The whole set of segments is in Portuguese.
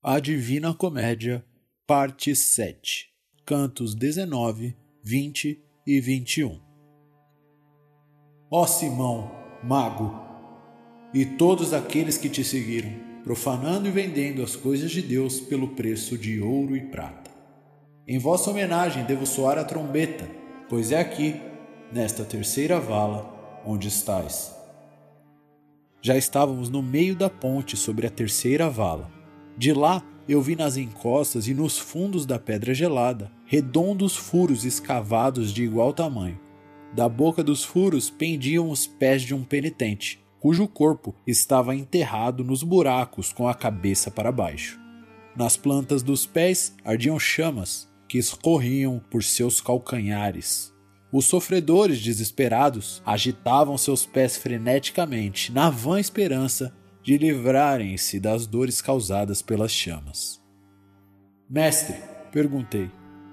A Divina Comédia, Parte 7 Cantos 19, 20 e 21 Ó Simão, mago, e todos aqueles que te seguiram, profanando e vendendo as coisas de Deus pelo preço de ouro e prata. Em vossa homenagem devo soar a trombeta, pois é aqui, nesta terceira vala, onde estais. Já estávamos no meio da ponte sobre a terceira vala de lá eu vi nas encostas e nos fundos da pedra gelada redondos furos escavados de igual tamanho. Da boca dos furos pendiam os pés de um penitente, cujo corpo estava enterrado nos buracos com a cabeça para baixo. Nas plantas dos pés ardiam chamas que escorriam por seus calcanhares. Os sofredores desesperados agitavam seus pés freneticamente, na vã esperança de livrarem-se das dores causadas pelas chamas. Mestre, perguntei,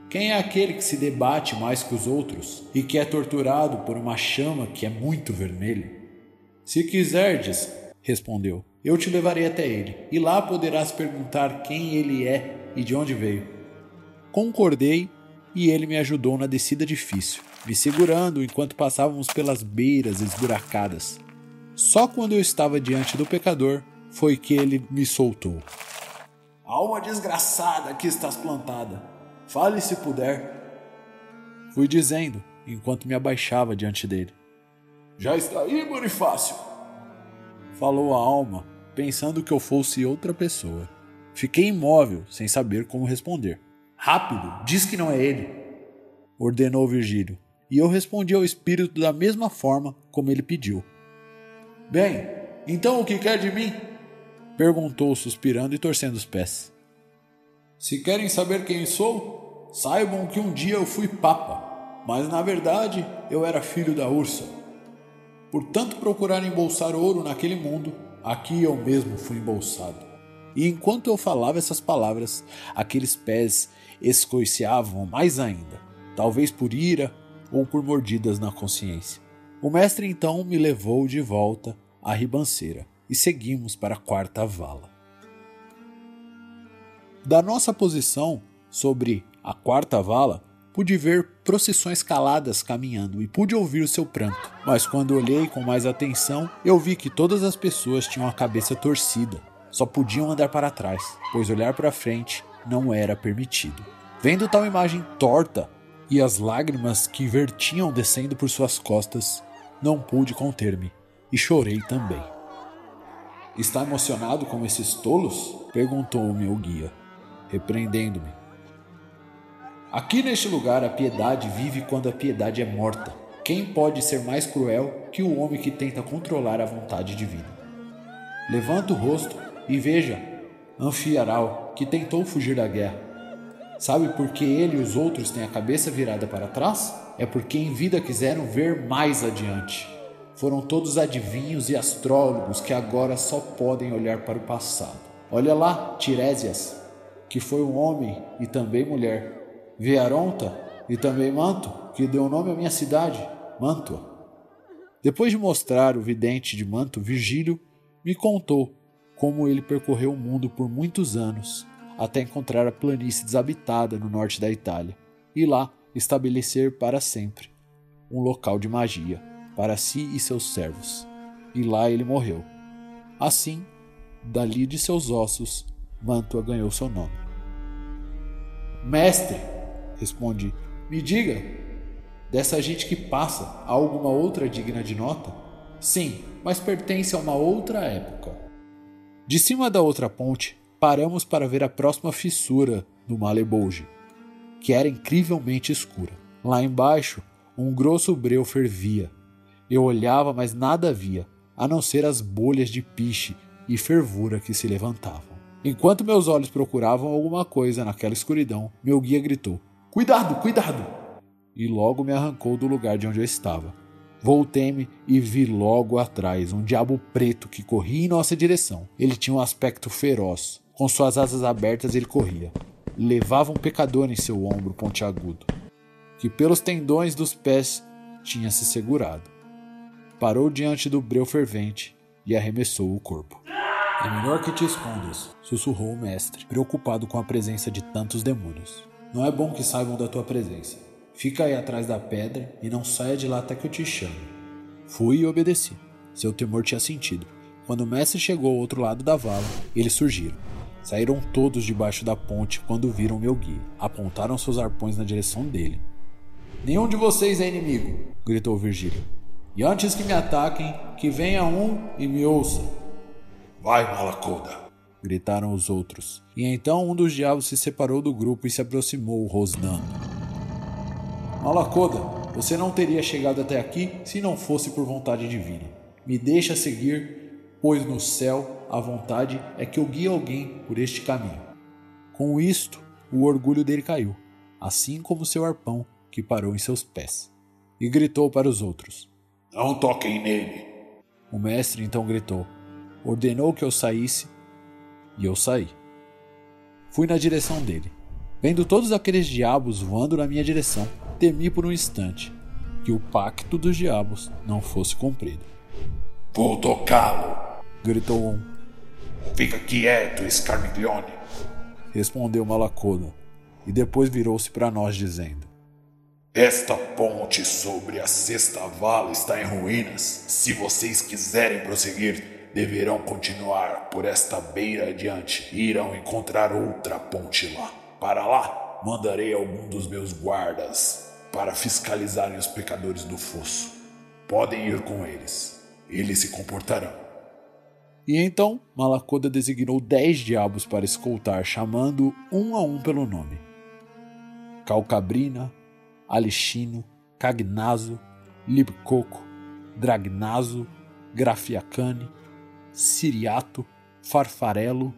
quem é aquele que se debate mais que os outros e que é torturado por uma chama que é muito vermelha? Se quiserdes, respondeu, eu te levarei até ele, e lá poderás perguntar quem ele é e de onde veio. Concordei e ele me ajudou na descida difícil, me segurando enquanto passávamos pelas beiras esburacadas, só quando eu estava diante do pecador foi que ele me soltou. Alma desgraçada que estás plantada, fale se puder. Fui dizendo, enquanto me abaixava diante dele. Já está aí, Bonifácio? Falou a alma, pensando que eu fosse outra pessoa. Fiquei imóvel, sem saber como responder. Rápido, diz que não é ele, ordenou Virgílio, e eu respondi ao espírito da mesma forma como ele pediu. Bem, então o que quer de mim? Perguntou, suspirando e torcendo os pés. Se querem saber quem sou, saibam que um dia eu fui papa, mas na verdade eu era filho da ursa. Por tanto procurar embolsar ouro naquele mundo, aqui eu mesmo fui embolsado. E enquanto eu falava essas palavras, aqueles pés escoiciavam mais ainda, talvez por ira ou por mordidas na consciência. O mestre então me levou de volta à ribanceira e seguimos para a quarta vala. Da nossa posição sobre a quarta vala, pude ver procissões caladas caminhando e pude ouvir o seu pranto. Mas quando olhei com mais atenção, eu vi que todas as pessoas tinham a cabeça torcida, só podiam andar para trás, pois olhar para frente não era permitido. Vendo tal imagem torta e as lágrimas que vertiam descendo por suas costas, não pude conter-me e chorei também. Está emocionado com esses tolos? perguntou o meu guia, repreendendo-me. Aqui neste lugar a piedade vive quando a piedade é morta. Quem pode ser mais cruel que o homem que tenta controlar a vontade divina? Levanta o rosto e veja Anfiaral, que tentou fugir da guerra. Sabe por que ele e os outros têm a cabeça virada para trás? É porque em vida quiseram ver mais adiante. Foram todos adivinhos e astrólogos que agora só podem olhar para o passado. Olha lá, Tirésias, que foi um homem e também mulher. Vearonta e também Manto, que deu nome à minha cidade, Mantua. Depois de mostrar o vidente de Manto, Virgílio me contou como ele percorreu o mundo por muitos anos até encontrar a planície desabitada no norte da Itália e lá estabelecer para sempre um local de magia para si e seus servos. E lá ele morreu. Assim, dali de seus ossos, Mantua ganhou seu nome. Mestre, respondi, me diga, dessa gente que passa, há alguma outra digna de nota? Sim, mas pertence a uma outra época. De cima da outra ponte, paramos para ver a próxima fissura do Malebolge, que era incrivelmente escura. Lá embaixo, um grosso breu fervia. Eu olhava, mas nada via, a não ser as bolhas de piche e fervura que se levantavam. Enquanto meus olhos procuravam alguma coisa naquela escuridão, meu guia gritou: Cuidado, cuidado! E logo me arrancou do lugar de onde eu estava. Voltei-me e vi logo atrás um diabo preto que corria em nossa direção. Ele tinha um aspecto feroz. Com suas asas abertas, ele corria. Levava um pecador em seu ombro pontiagudo, que pelos tendões dos pés tinha se segurado. Parou diante do breu fervente e arremessou o corpo. É melhor que te escondas, sussurrou o mestre, preocupado com a presença de tantos demônios. Não é bom que saibam da tua presença. Fica aí atrás da pedra e não saia de lá até que eu te chame. Fui e obedeci. Seu temor tinha sentido. Quando o mestre chegou ao outro lado da vala, eles surgiram. Saíram todos debaixo da ponte quando viram meu guia. Apontaram seus arpões na direção dele. Nenhum de vocês é inimigo, gritou Virgílio. E antes que me ataquem, que venha um e me ouça. Vai, Malacoda! gritaram os outros. E então um dos diabos se separou do grupo e se aproximou, rosnando. Malacoda, você não teria chegado até aqui se não fosse por vontade divina. Me deixa seguir, pois no céu a vontade é que eu guie alguém por este caminho. Com isto, o orgulho dele caiu, assim como seu arpão que parou em seus pés, e gritou para os outros: Não toquem nele. O mestre então gritou, ordenou que eu saísse, e eu saí. Fui na direção dele, vendo todos aqueles diabos voando na minha direção temi por um instante que o pacto dos diabos não fosse cumprido. Vou tocá-lo! Gritou um. Fica quieto, Scarmiglione! respondeu Malacoda, e depois virou-se para nós dizendo: Esta ponte sobre a sexta vala está em ruínas. Se vocês quiserem prosseguir, deverão continuar por esta beira adiante e irão encontrar outra ponte lá. Para lá, mandarei algum dos meus guardas para fiscalizarem os pecadores do fosso. Podem ir com eles. Eles se comportarão. E então Malacoda designou dez diabos para escoltar, chamando um a um pelo nome: Calcabrina, Alixino, Cagnazo, Libcoco, Dragnazo, Grafiacane, Siriato, Farfarelo,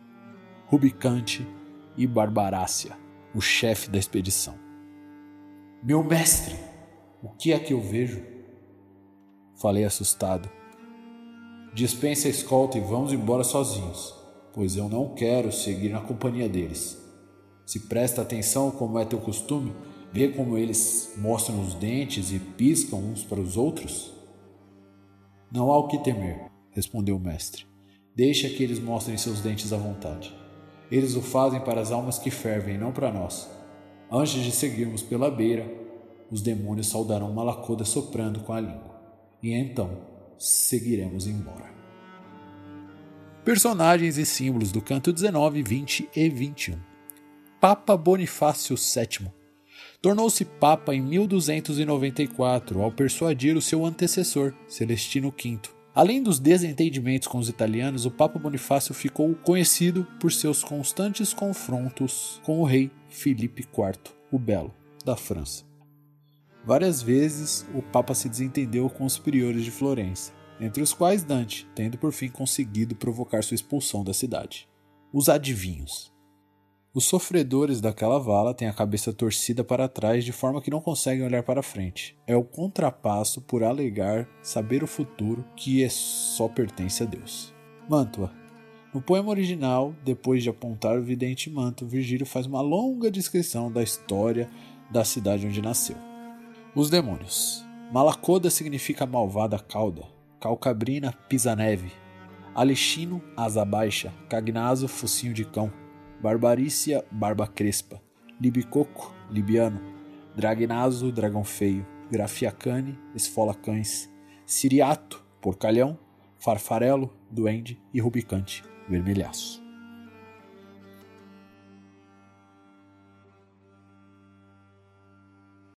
Rubicante e Barbarácia, o chefe da expedição. Meu mestre, o que é que eu vejo? Falei assustado. Dispense a escolta e vamos embora sozinhos, pois eu não quero seguir na companhia deles. Se presta atenção, como é teu costume, vê como eles mostram os dentes e piscam uns para os outros? Não há o que temer, respondeu o mestre. Deixa que eles mostrem seus dentes à vontade. Eles o fazem para as almas que fervem, não para nós. Antes de seguirmos pela beira, os demônios saudarão Malacoda soprando com a língua, e então seguiremos embora. Personagens e símbolos do canto 19, 20 e 21. Papa Bonifácio VII tornou-se Papa em 1294 ao persuadir o seu antecessor, Celestino V. Além dos desentendimentos com os italianos, o Papa Bonifácio ficou conhecido por seus constantes confrontos com o rei Filipe IV, o Belo, da França. Várias vezes o Papa se desentendeu com os priores de Florença, entre os quais Dante, tendo por fim conseguido provocar sua expulsão da cidade. Os adivinhos. Os sofredores daquela vala têm a cabeça torcida para trás de forma que não conseguem olhar para frente. É o contrapasso por alegar saber o futuro que é só pertence a Deus. Mantua. No poema original, depois de apontar o vidente manto, Virgílio faz uma longa descrição da história da cidade onde nasceu. Os demônios. Malacoda significa malvada cauda, Calcabrina, pisa-neve, Alexino, asa baixa, Cagnazo, focinho de cão, Barbarícia, barba crespa, Libicoco, libiano, Dragnazo, dragão feio, Grafiacane, esfola cães, Siriato, porcalhão, Farfarelo, duende e Rubicante, vermelhaço.